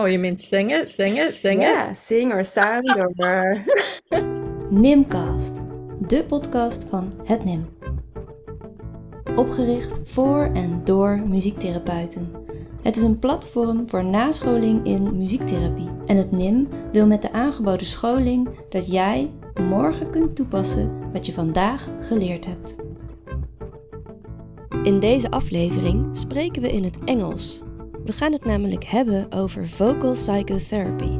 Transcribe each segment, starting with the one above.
Oh, you mean sing it, sing it, sing yeah, it? sing or sound or... Nimcast, de podcast van het NIM. Opgericht voor en door muziektherapeuten. Het is een platform voor nascholing in muziektherapie. En het NIM wil met de aangeboden scholing dat jij morgen kunt toepassen wat je vandaag geleerd hebt. In deze aflevering spreken we in het Engels we gaan het namelijk hebben over vocal psychotherapy,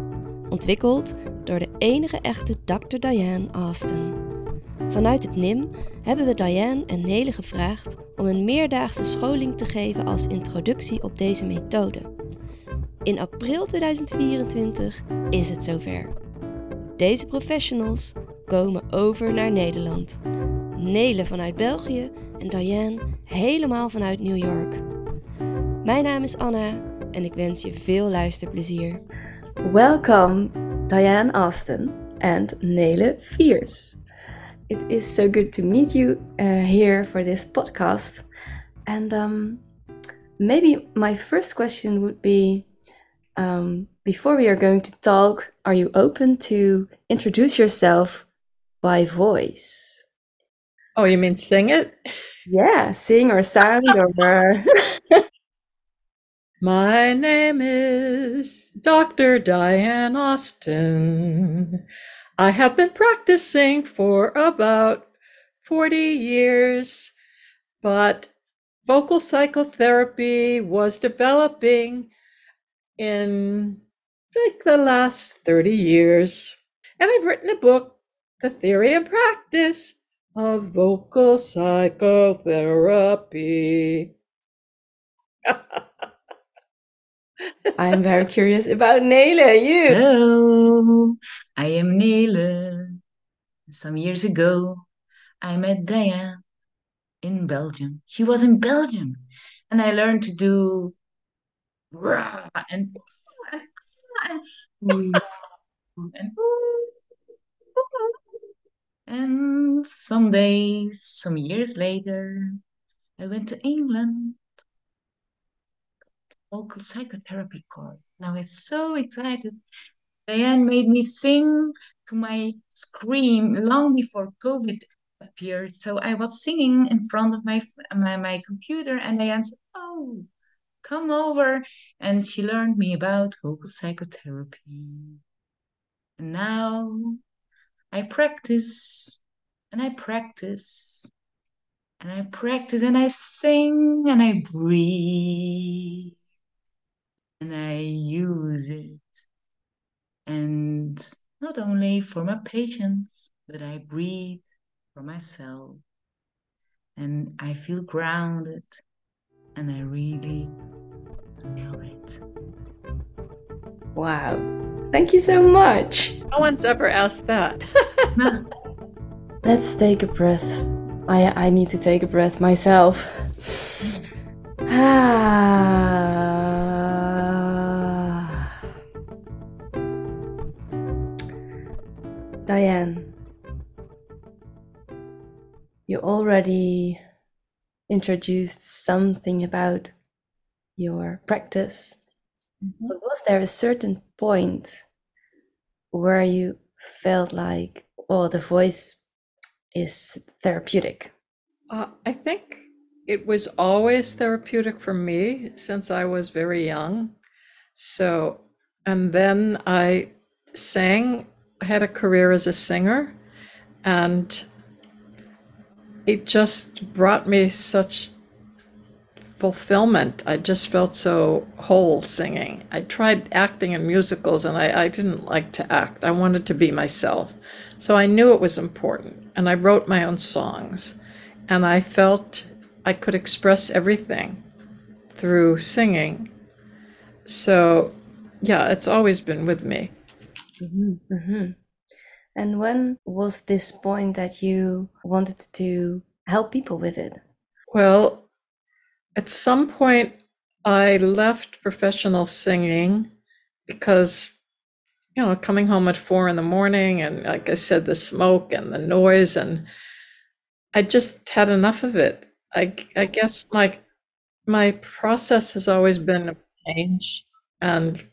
ontwikkeld door de enige echte Dr. Diane Austin. Vanuit het NIM hebben we Diane en Nele gevraagd om een meerdaagse scholing te geven als introductie op deze methode. In april 2024 is het zover. Deze professionals komen over naar Nederland. Nele vanuit België en Diane helemaal vanuit New York. Mijn naam is Anna en ik wens je veel luisterplezier. Welcome, Diane Austin and Nele Fiers. It is so good to meet you uh, here for this podcast. And um, maybe my first question would be um, before we are going to talk, are you open to introduce yourself by voice? Oh, you mean sing it? Yeah, sing or sound or. My name is Dr. Diane Austin. I have been practicing for about 40 years, but vocal psychotherapy was developing in like the last 30 years. And I've written a book, The Theory and Practice of Vocal Psychotherapy. I'm very curious about Nele. You. Hello, I am Nele. Some years ago, I met Diane in Belgium. She was in Belgium, and I learned to do and and and some days, some years later, I went to England vocal psychotherapy course. Now it's so excited. Diane made me sing to my scream long before COVID appeared. So I was singing in front of my my, my computer, and Diane said, "Oh, come over," and she learned me about vocal psychotherapy. And now I practice, and I practice, and I practice, and I sing, and I breathe and I use it. And not only for my patients, but I breathe for myself. And I feel grounded and I really love it. Wow. Thank you so much. No one's ever asked that. Let's take a breath. I, I need to take a breath myself. Ah. Diane, you already introduced something about your practice. Mm-hmm. But was there a certain point where you felt like, oh, the voice is therapeutic? Uh, I think it was always therapeutic for me since I was very young. So, and then I sang had a career as a singer, and it just brought me such fulfillment. I just felt so whole singing. I tried acting in musicals and I, I didn't like to act. I wanted to be myself. So I knew it was important. And I wrote my own songs. And I felt I could express everything through singing. So, yeah, it's always been with me. Mm-hmm, mm-hmm. And when was this point that you wanted to help people with it? Well, at some point, I left professional singing because, you know, coming home at four in the morning and, like I said, the smoke and the noise, and I just had enough of it. I, I guess my my process has always been a change and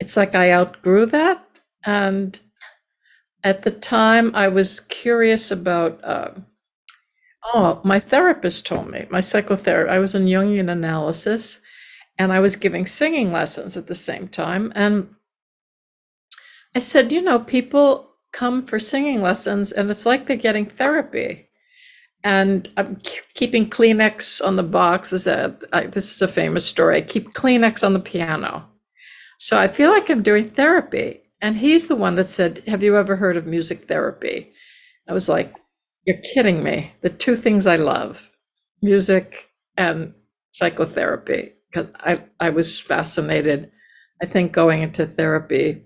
it's like I outgrew that. And at the time, I was curious about. Uh, oh, my therapist told me, my psychotherapist, I was in Jungian analysis and I was giving singing lessons at the same time. And I said, you know, people come for singing lessons and it's like they're getting therapy. And I'm keeping Kleenex on the box. This is, a, I, this is a famous story. I keep Kleenex on the piano. So I feel like I'm doing therapy. And he's the one that said, Have you ever heard of music therapy? I was like, You're kidding me. The two things I love music and psychotherapy. Because I, I was fascinated. I think going into therapy,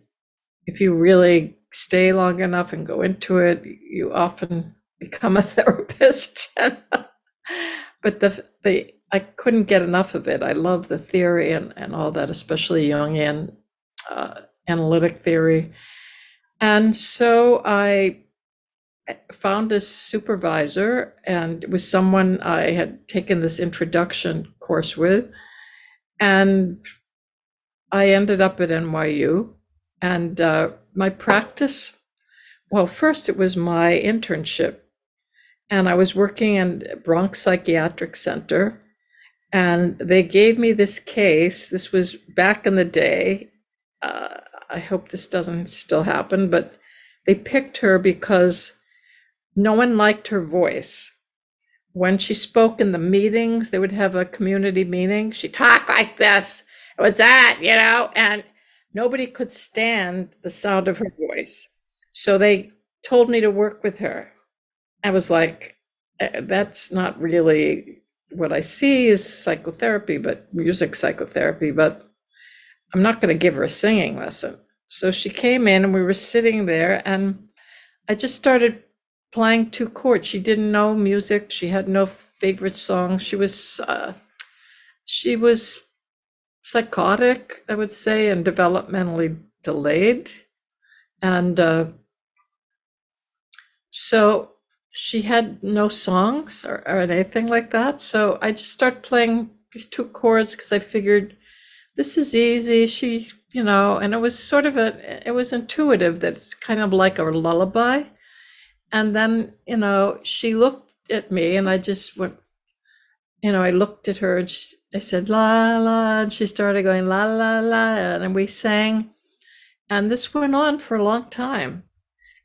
if you really stay long enough and go into it, you often become a therapist. but the the I couldn't get enough of it. I love the theory and, and all that, especially Jungian uh, analytic theory. And so I found a supervisor, and it was someone I had taken this introduction course with. And I ended up at NYU. And uh, my practice, well, first it was my internship. And I was working in Bronx Psychiatric Center and they gave me this case. This was back in the day. Uh, I hope this doesn't still happen, but they picked her because no one liked her voice. When she spoke in the meetings, they would have a community meeting. She talked like this. It was that, you know, and nobody could stand the sound of her voice. So they told me to work with her. I was like, eh, that's not really what I see is psychotherapy, but music psychotherapy, but I'm not going to give her a singing lesson. So she came in and we were sitting there and I just started playing two chords. She didn't know music. She had no favorite song. She was uh, she was psychotic, I would say, and developmentally delayed. And uh, so she had no songs or, or anything like that. So I just started playing these two chords because I figured this is easy. She, you know, and it was sort of a, it was intuitive that it's kind of like a lullaby. And then, you know, she looked at me and I just went, you know, I looked at her and she, I said, la, la, and she started going, la, la, la, and we sang. And this went on for a long time.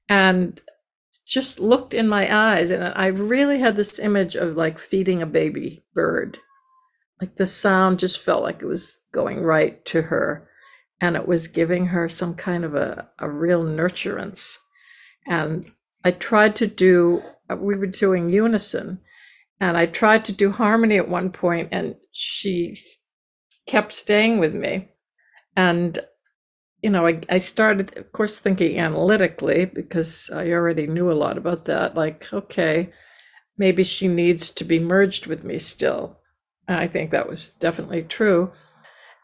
And just looked in my eyes and I really had this image of like feeding a baby bird. Like the sound just felt like it was going right to her and it was giving her some kind of a, a real nurturance. And I tried to do, uh, we were doing unison and I tried to do harmony at one point and she kept staying with me. And you know, I, I started, of course, thinking analytically because I already knew a lot about that. Like, okay, maybe she needs to be merged with me still. And I think that was definitely true.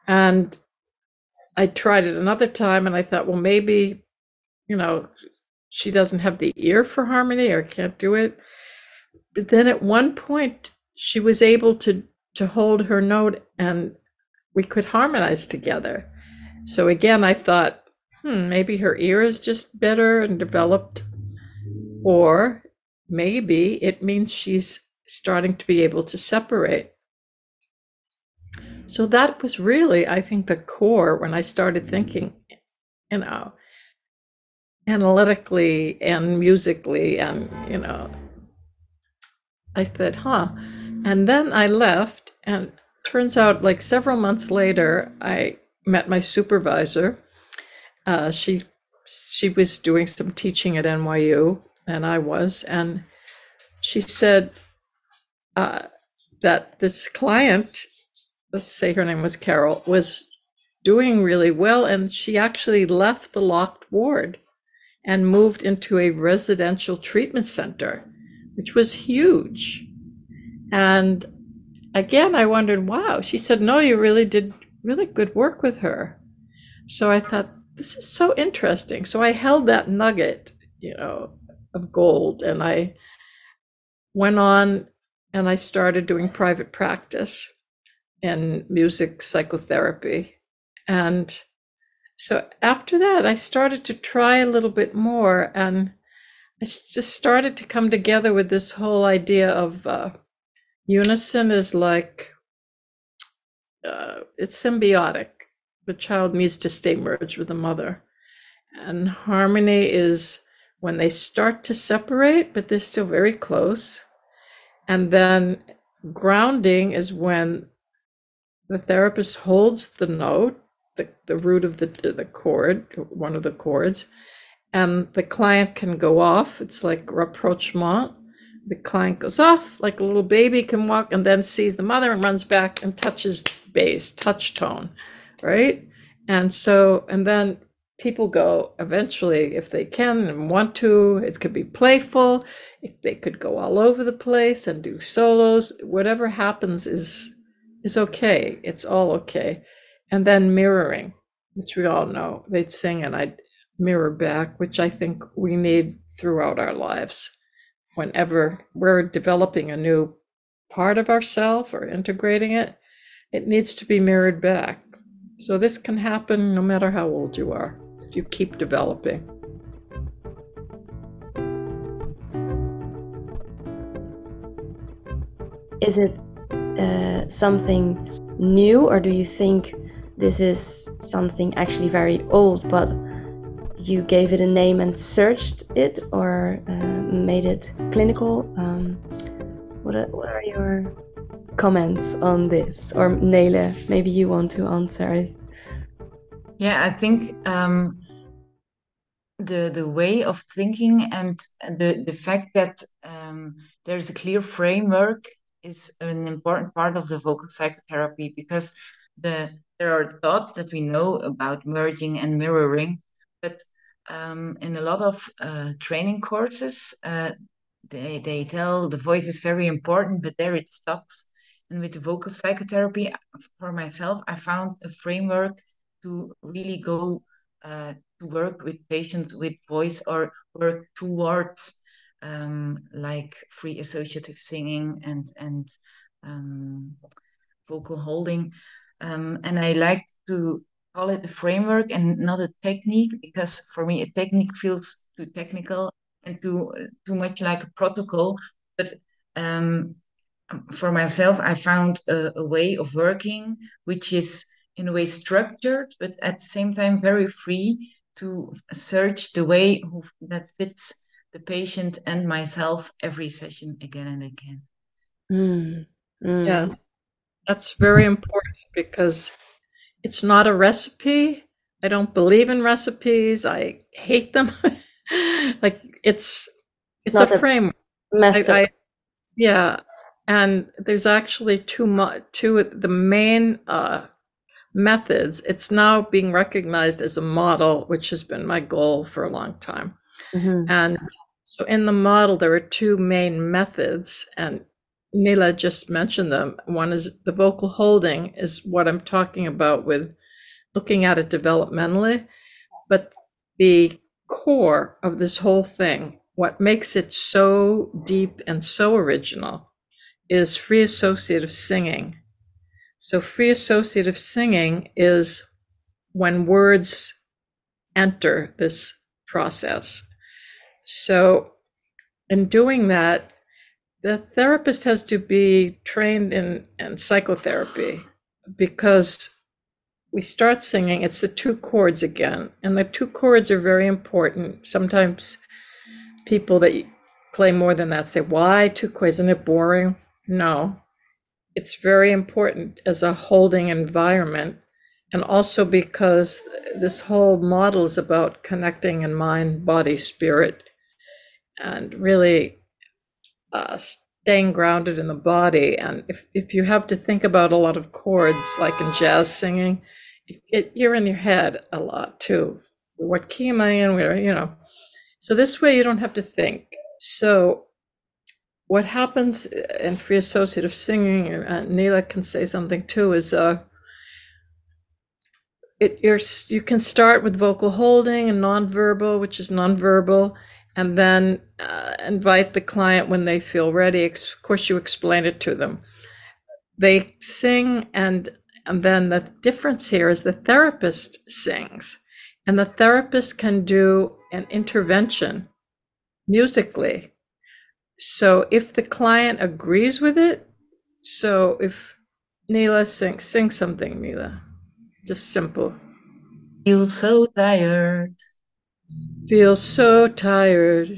And I tried it another time and I thought, well, maybe, you know, she doesn't have the ear for harmony or can't do it. But then at one point, she was able to to hold her note and we could harmonize together so again, I thought, hmm, maybe her ear is just better and developed, or maybe it means she's starting to be able to separate. So that was really, I think, the core when I started thinking, you know, analytically and musically, and, you know, I said, huh. And then I left, and turns out, like several months later, I met my supervisor. Uh, she she was doing some teaching at NYU, and I was, and she said uh, that this client, let's say her name was Carol, was doing really well, and she actually left the locked ward and moved into a residential treatment center, which was huge. And again, I wondered, wow. She said, no, you really did really good work with her. So I thought, this is so interesting. So I held that nugget, you know, of gold and I went on and I started doing private practice and music psychotherapy. And so after that, I started to try a little bit more, and I just started to come together with this whole idea of uh, unison is like uh, it's symbiotic. The child needs to stay merged with the mother, and harmony is when they start to separate, but they're still very close. And then grounding is when the therapist holds the note, the, the root of the, the chord, one of the chords, and the client can go off. It's like rapprochement. The client goes off like a little baby can walk and then sees the mother and runs back and touches base, touch tone, right? And so, and then people go eventually if they can and want to it could be playful they could go all over the place and do solos whatever happens is is okay it's all okay and then mirroring which we all know they'd sing and i'd mirror back which i think we need throughout our lives whenever we're developing a new part of ourself or integrating it it needs to be mirrored back so this can happen no matter how old you are if you keep developing. Is it uh, something new, or do you think this is something actually very old, but you gave it a name and searched it, or uh, made it clinical? Um, what are, what are your comments on this? Or Nele, maybe you want to answer. It. Yeah, I think um, the the way of thinking and the the fact that um, there's a clear framework is an important part of the vocal psychotherapy because the there are thoughts that we know about merging and mirroring, but um, in a lot of uh, training courses, uh, they they tell the voice is very important, but there it stops. And with the vocal psychotherapy, for myself, I found a framework to really go uh, to work with patients with voice or work towards um, like free associative singing and and um, vocal holding. Um, and I like to call it a framework and not a technique because for me a technique feels too technical and too too much like a protocol. But um, for myself, I found a, a way of working which is in a way structured, but at the same time very free to search the way that fits the patient and myself every session again and again. Mm. Mm. Yeah, that's very important because it's not a recipe. I don't believe in recipes. I hate them. like it's it's not a, a framework. Method. I, I, yeah, and there's actually too much. Two the main uh, methods, it's now being recognized as a model, which has been my goal for a long time. Mm-hmm. And so in the model, there are two main methods, and Nele just mentioned them. One is the vocal holding, is what I'm talking about with looking at it developmentally. But the core of this whole thing, what makes it so deep and so original, is free associative singing so, free associative singing is when words enter this process. So, in doing that, the therapist has to be trained in, in psychotherapy because we start singing, it's the two chords again. And the two chords are very important. Sometimes people that play more than that say, Why two chords? Isn't it boring? No, it's very important as a holding environment and also because this whole model is about connecting in mind body spirit and really uh, staying grounded in the body. And if, if you have to think about a lot of chords like in jazz singing it, it, you're in your head a lot too. What key am i in? Where you know. So this way you don't have to think. So what happens in free associative singing, and Nele can say something too, is uh, it you're you can start with vocal holding and nonverbal, which is nonverbal, and then uh, invite the client when they feel ready. Of course, you explain it to them. They sing, and and then the difference here is the therapist sings, and the therapist can do an intervention musically. So if the client agrees with it, so if Nele sing sing something, Nele, just simple. Feel so tired. Feel so tired.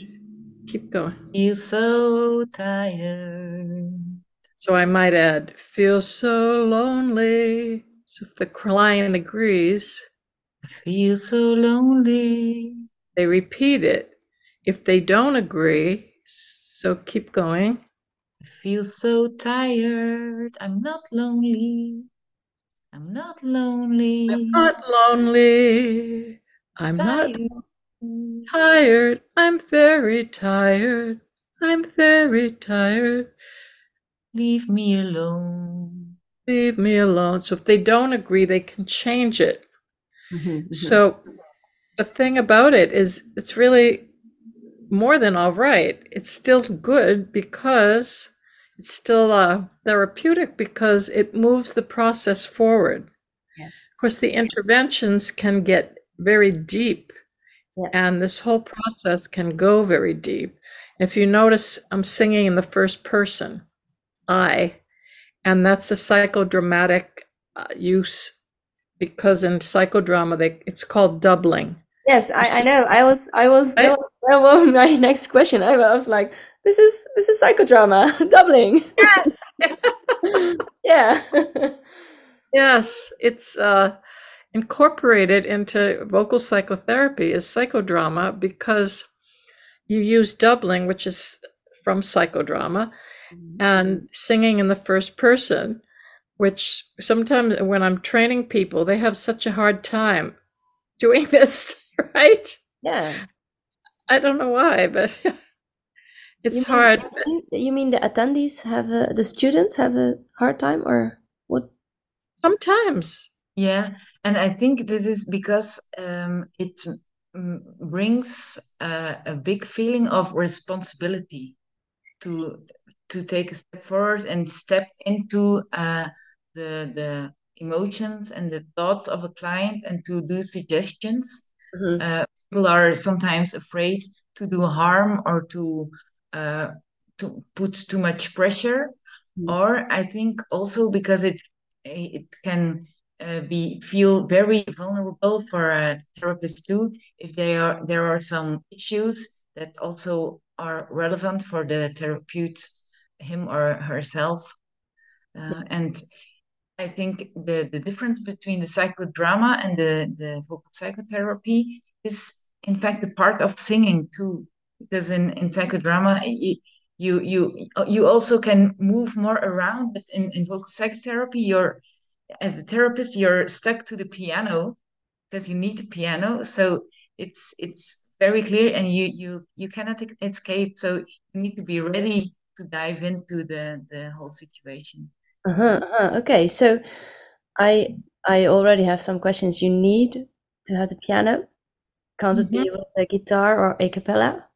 Keep going. Feel so tired. So I might add, feel so lonely. So if the client agrees, I feel so lonely. they repeat it. If they don't agree, so keep going. I feel so tired. I'm not lonely. I'm not lonely. I'm not lonely. I'm not Tired. I'm very tired. I'm very tired. Leave me alone. Leave me alone. So if they don't agree, they can change it. Mhm, mhm. So the thing about it is it's really more than all right. It's still good because it's still uh, therapeutic because it moves the process forward. yes. Of course, the interventions can get very deep Yes. and this whole process can go very deep. If you notice, I'm singing in the first person, I, and that's a psychodramatic uh, use because in psychodrama they it's called doubling. Yes, I, I know. I was, I was, that was, that was my next question. I was like, this is, this is psychodrama, doubling. Yes, Yeah. yes, it's uh, incorporated into vocal psychotherapy is psychodrama because you use doubling, which is from psychodrama, mm-hmm. and singing in the first person, which sometimes when I'm training people, they have such a hard time doing this, right? Yeah. I don't know why, but it's You mean- hard. you mean- You mean the attendees have a, the students have a hard time or what? Sometimes. Yeah, and I think this is because um, it mm, brings uh, a big feeling of responsibility to to take a step forward and step into uh, the the emotions and the thoughts of a client and to do suggestions. Mhm. Uh, people are sometimes afraid to do harm or to uh, to put too much pressure, Mm. or I think also because it it can uh, be feel very vulnerable for a therapist too if they are there are some issues that also are relevant for the therapist him or herself. Uh, and I think the the difference between the psychodrama and the the vocal psychotherapy is in fact the part of singing too because in in psychodrama you you you, you also can move more around but in, in vocal psychotherapy you're as a therapist you're stuck to the piano because you need the piano so it's it's very clear and you you you cannot escape so you need to be ready to dive into the the whole situation Uh-huh, uh-huh. Okay, so I I already have some questions. You need to have the piano. Can't it be with a guitar or a cappella?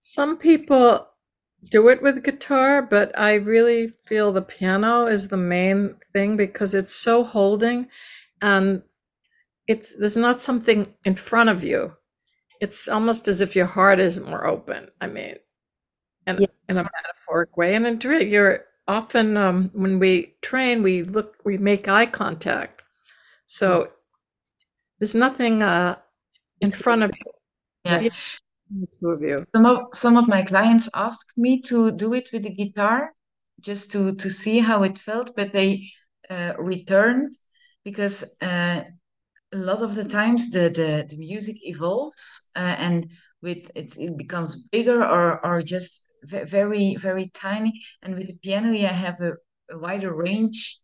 Some people do it with guitar, but I really feel the piano is the main thing because it's so holding and it's there's not something in front of you. It's almost as if your heart is more open. I mean, in, Yes. in a metaphoric way. And in dri- you're often um, when we train, we look, we make eye contact. So there's nothing uh, in front of you, yeah Some of some of my clients asked me to do it with the guitar just to to see how it felt but they uh, returned because uh, a lot of the times the the, the music evolves uh, and with it it becomes bigger or or just ve- very very tiny. And with the piano you have a, a wider range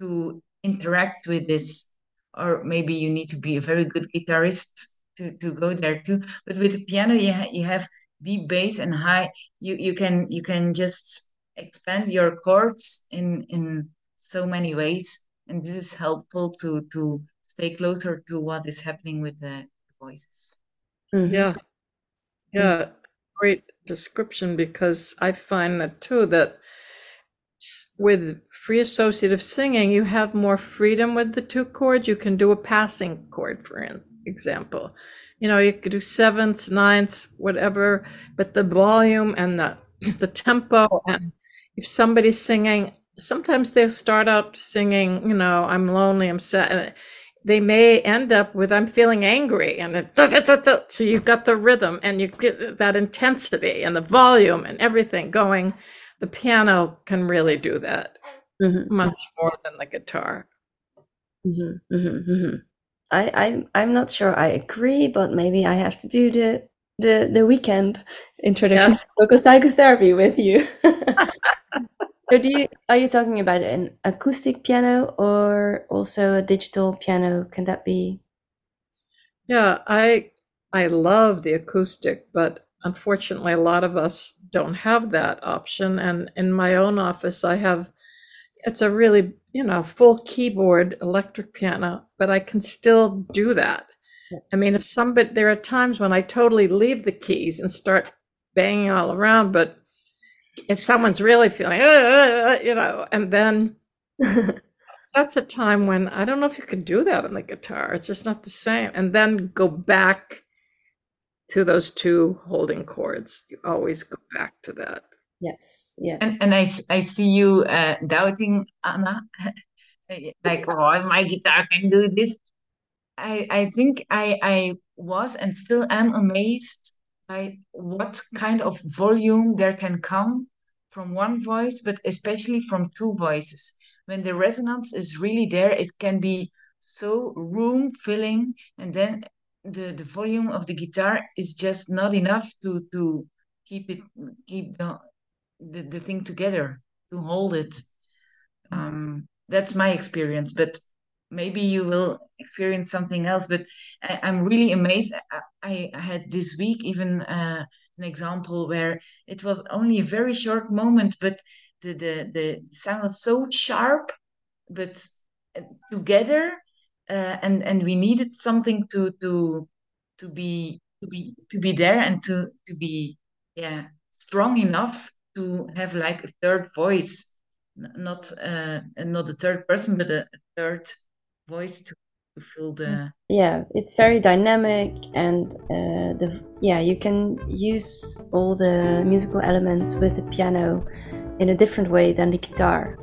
to interact with this. Or maybe you need to be a very good guitarist to, to go there too but with the piano you, ha- you have deep bass and high you you can you can just expand your chords in in so many ways and this is helpful to to stay closer to what is happening with the voices Mhm. Yeah. Yeah. Great description because I find that too, that with free associative singing, you have more freedom with the two chords. You can do a passing chord, for in, example. You know, you could do sevenths, ninths, whatever, but the volume and the the tempo and if somebody's singing, sometimes they'll start out singing, you know, I'm lonely, I'm sad. And they may end up with I'm feeling angry and it does it so you've got the rhythm and you get that intensity and the volume and everything going. The piano can really do that Mhm. much more than the guitar. Mhm, mhm, mhm. I, I'm I'm not sure I agree, but maybe I have to do the the the weekend introduction to vocal psychotherapy with you. so do you are you talking about an acoustic piano or also a digital piano? Can that be? Yeah, I I love the acoustic, but unfortunately a lot of us don't have that option. And in my own office I have it's a really, you know, full keyboard electric piano, but I can still do that. I mean, if somebody there are times when I totally leave the keys and start banging all around, but if someone's really feeling, "Uh, you know, and then that's a time when I don't know if you can do that on the guitar. It's just not the same. And then go back to those two holding chords. You always go back to that. Yes, And yes. and I see you uh, doubting Anna, like oh my guitar can do this. I I think I I was and still am amazed by what kind of volume there can come from one voice, but especially from two voices. When the resonance is really there, it can be so room filling, and then the the volume of the guitar is just not enough to to keep it keep the the, the thing together to hold it. Um that's my experience but maybe you will experience something else but I, i'm really amazed. I, I had this week even uh, an example where it was only a very short moment but the the, the sound so sharp but uh, together uh, and and we needed something to to to be to be to be there and to to be yeah strong enough to have like a third voice not uh not a third person but a, third voice to, to fill the Yeah, it's very dynamic and uh, the yeah you can use all the musical elements with the piano in a different way than the guitar.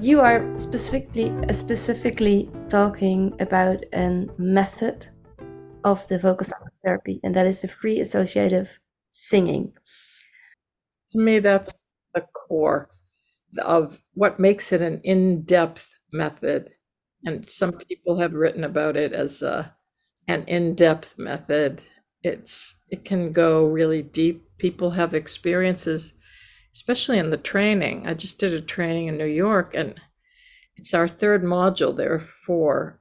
You are specifically uh, specifically talking about a method of the vocal therapy, and that is the free associative singing. To me, that's the core of what makes it an in-depth method. And some people have written about it as a, an in-depth method. It's it can go really deep. People have experiences, especially in the training. I just did a training in New York, and it's our third module. There are four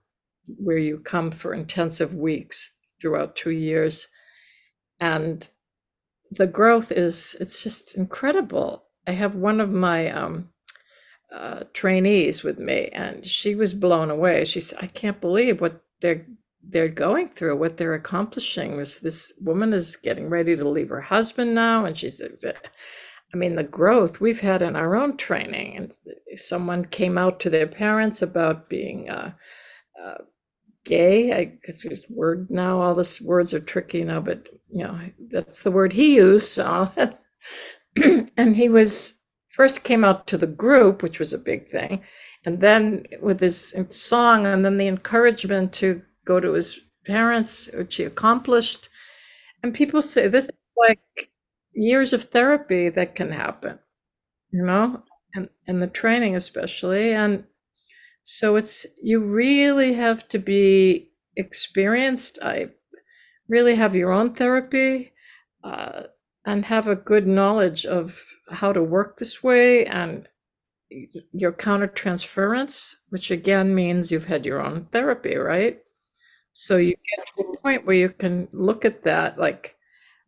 where you come for intensive weeks throughout two years. And the growth is it's just incredible. I have one of my um, uh, trainees with me, and she was blown away. She said, "I can't believe what they're they're going through, what they're accomplishing. This this woman is getting ready to leave her husband now, and she's." I mean, the growth we've had in our own training, and someone came out to their parents about being uh, uh, gay. I guess this word now, all these words are tricky now, but you know, that's the word he used. So, and he was first came out to the group, which was a big thing, and then with his song, and then the encouragement to go to his parents, which he accomplished. And people say this is like years of therapy that can happen, you know, and and the training especially, and so it's you really have to be experienced. I really have your own therapy uh, and have a good knowledge of how to work this way and your countertransference, which again means you've had your own therapy, right? So you get to a point where you can look at that like,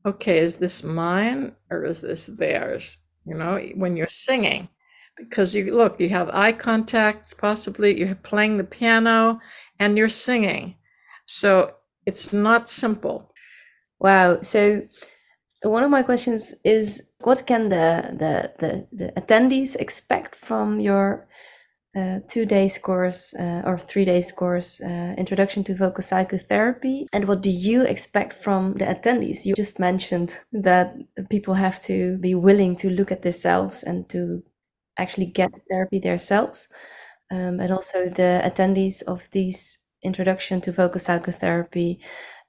okay, is this mine or is this theirs? You know, when you're singing because you look, you have eye contact, possibly you're playing the piano and you're singing. So it's not simple. Wow. So one of my questions is what can the the the, the attendees expect from your uh, two days course uh, or three days course, uh, Introduction to Vocal Psychotherapy. And what do you expect from the attendees? You just mentioned that people have to be willing to look at themselves and to actually get therapy themselves. Um, and also the attendees of these Introduction to Vocal Psychotherapy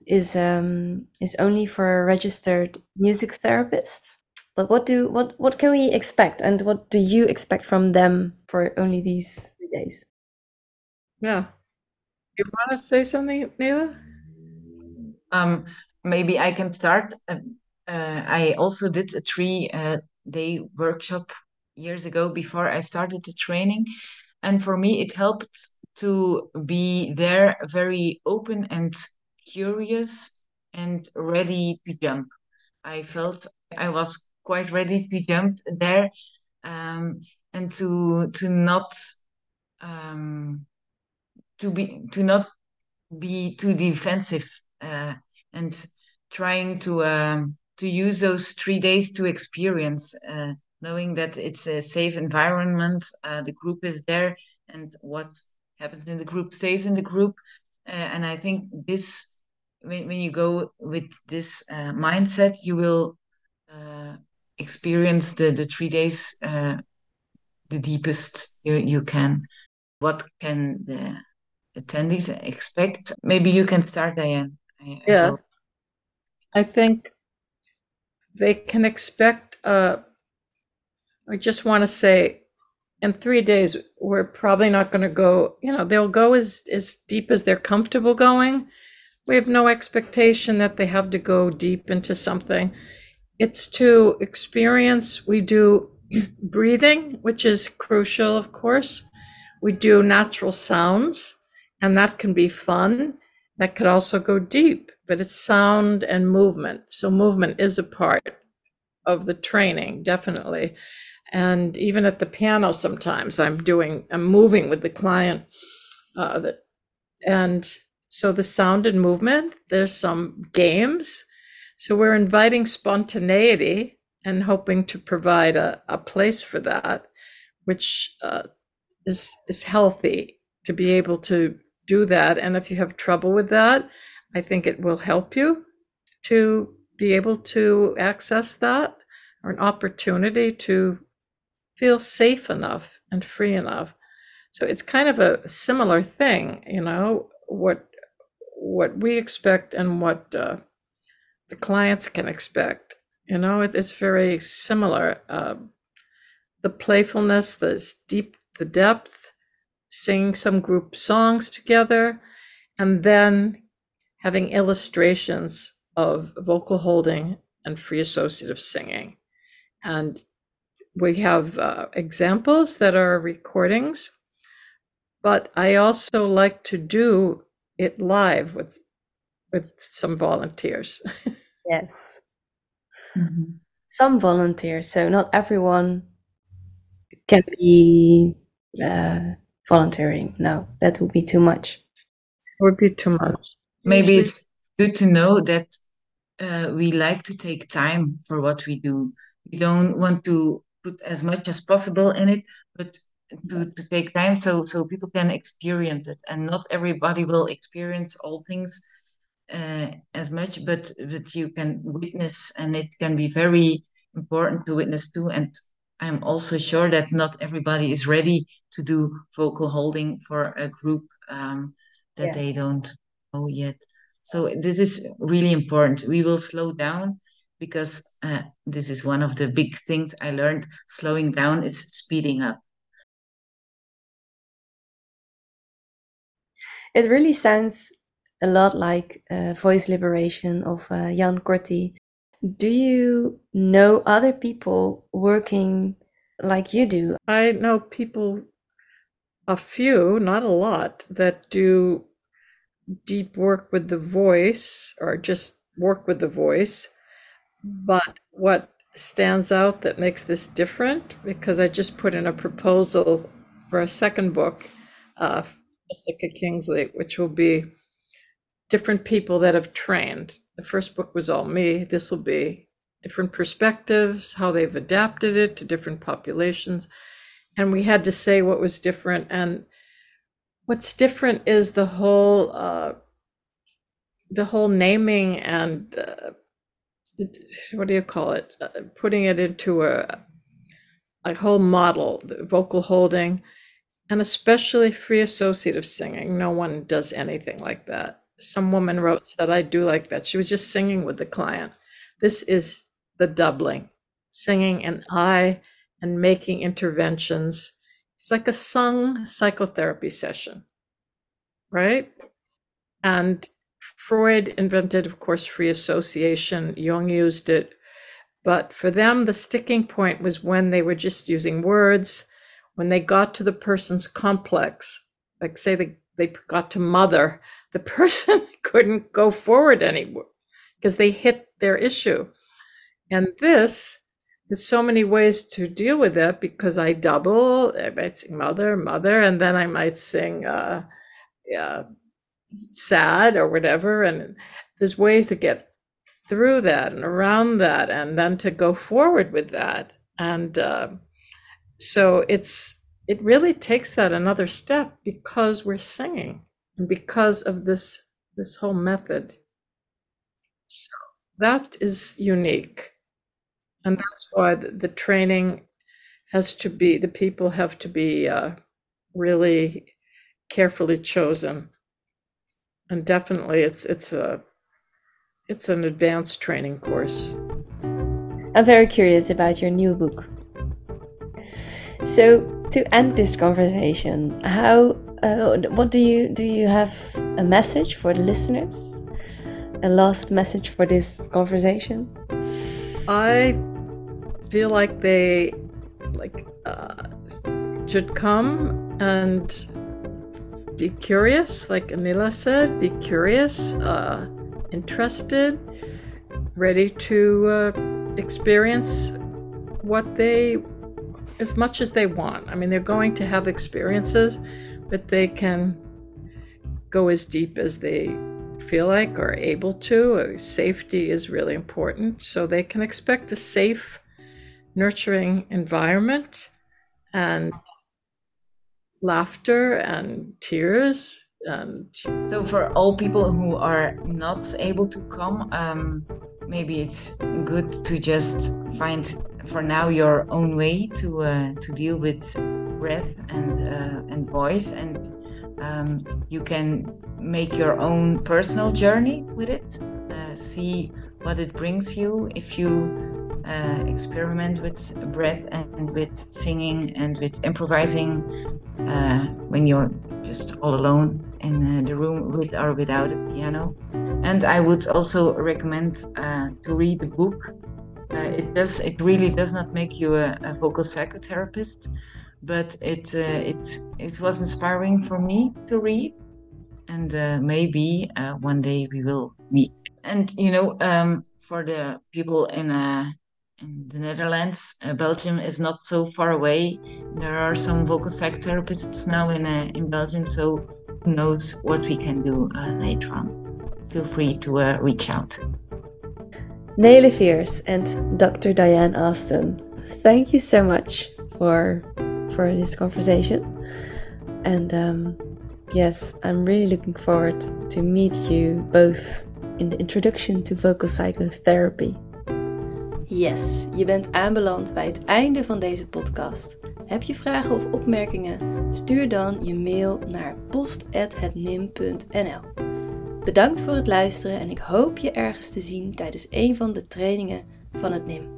is um, is only for registered music therapists. But what do what what can we expect, and what do you expect from them for only these three days? Yeah. You want to say something, Nele? Um, maybe I can start. Uh, uh, I also did a three uh, day workshop years ago before I started the training. And for me, it helped to be there very open and curious and ready to jump. I felt I was quite ready to jump there um, and to to not um, to be to not be too defensive uh, and trying to um, to use those three days to experience uh, knowing that it's a safe environment uh, the group is there and what happens in the group stays in the group. Uh, and i think this when, when you go with this uh, mindset you will uh, experience the the three days uh, the deepest you, you can. What can the attendees expect? Maybe you can start diane. I, yeah. I, I think they can expect uh i just want to say in three days we're probably not going to go you know they'll go as as deep as they're comfortable going we have no expectation that they have to go deep into something it's to experience. We do breathing, which is crucial, of course. We do natural sounds, and that can be fun. That could also go deep, but it's sound and movement. So, movement is a part of the training, definitely. And even at the piano, sometimes I'm doing, I'm moving with the client. Uh, and so the sound and movement, there's some games so we're inviting spontaneity and hoping to provide a, a place for that, which uh, is is healthy to be able to do that. And if you have trouble with that, I think it will help you to be able to access that or an opportunity to feel safe enough and free enough. So it's kind of a similar thing, you know, what what we expect and what uh, the clients can expect. You know, it, it's very similar. Uh, the playfulness, the deep, the depth, singing some group songs together, and then having illustrations of vocal holding and free associative singing. And we have uh, examples that are recordings, but I also like to do it live with with some volunteers. yes. Mm-hmm. Some volunteers, so not everyone can be uh, volunteering. No, that would be too much. It would be too much. Maybe it's good to know that uh, we like to take time for what we do. We don't want to put as much as possible in it, but to, to take time so so people can experience it. And not everybody will experience all things uh, as much, but but you can witness, and it can be very important to witness too. And I'm also sure that not everybody is ready to do vocal holding for a group um, that yeah. they don't know yet. So this is really important. We will slow down because uh, this is one of the big things I learned. Slowing down is speeding up. It really sounds a lot like uh, Voice Liberation of uh, Jan Corti. Do you know other people working like you do? I know people, a few, not a lot, that do deep work with the voice or just work with the voice. But what stands out that makes this different, because I just put in a proposal for a second book, uh, Jessica Kingsley, which will be different people that have trained. The first book was all me. This will be different perspectives, how they've adapted it to different populations. and we had to say what was different. And what's different is the whole uh, the whole naming and uh, what do you call it? Uh, putting it into a a whole model, vocal holding, and especially free associative singing. No one does anything like that. Some woman wrote said I do like that. She was just singing with the client. This is the doubling, singing and I and making interventions. It's like a sung psychotherapy session, right? And Freud invented, of course, free association. Jung used it. But for them, the sticking point was when they were just using words, when they got to the person's complex, like say they, they got to mother, the person couldn't go forward anymore because they hit their issue. And this, there's so many ways to deal with it because I double, I might sing mother, mother, and then I might sing uh, yeah, sad or whatever. And there's ways to get through that and around that and then to go forward with that. And uh, so it's, it really takes that another step because we're singing and because of this this whole method. So that is unique. And that's why the, the training has to be, the people have to be uh, really carefully chosen. And definitely it's it's a it's an advanced training course. I'm very curious about your new book. So to end this conversation, how uh, what do you do you have a message for the listeners? A last message for this conversation? I feel like they like uh, should come and be curious, like Anila said, be curious, uh, interested, ready to uh, experience what they as much as they want. I mean, they're going to have experiences, but they can go as deep as they feel like or able to. Uh, safety is really important. So they can expect a safe, nurturing environment and laughter and tears. And so, for all people who are not able to come, um, maybe it's good to just find for now your own way to uh, to deal with breath and uh, and voice and um, you can make your own personal journey with it uh, see what it brings you if you uh, experiment with breath and with singing and with improvising uh, when you're just all alone in uh, the room with or without a piano. And i would also recommend uh, to read the book. Uh, it does it really does not make you a, a vocal psychotherapist but it it it was inspiring for me to read, and uh, maybe uh, one day we will meet. And you know, um, for the people in uh, in the Netherlands, uh, Belgium is not so far away. There are some vocal psychotherapists now in uh, in Belgium, so who knows what we can do later on. Feel free to reach out. Nele Fiers and Dr. Diane Austin, thank you so much for for this conversation. And um, yes, I'm really looking forward to meet you both in the introduction to vocal psychotherapy. Yes, je bent aanbeland bij het einde van deze podcast. Heb je vragen of opmerkingen? Stuur dan je mail naar post@hetnim.nl. Bedankt voor het luisteren en ik hoop je ergens te zien tijdens een van de trainingen van het NIM.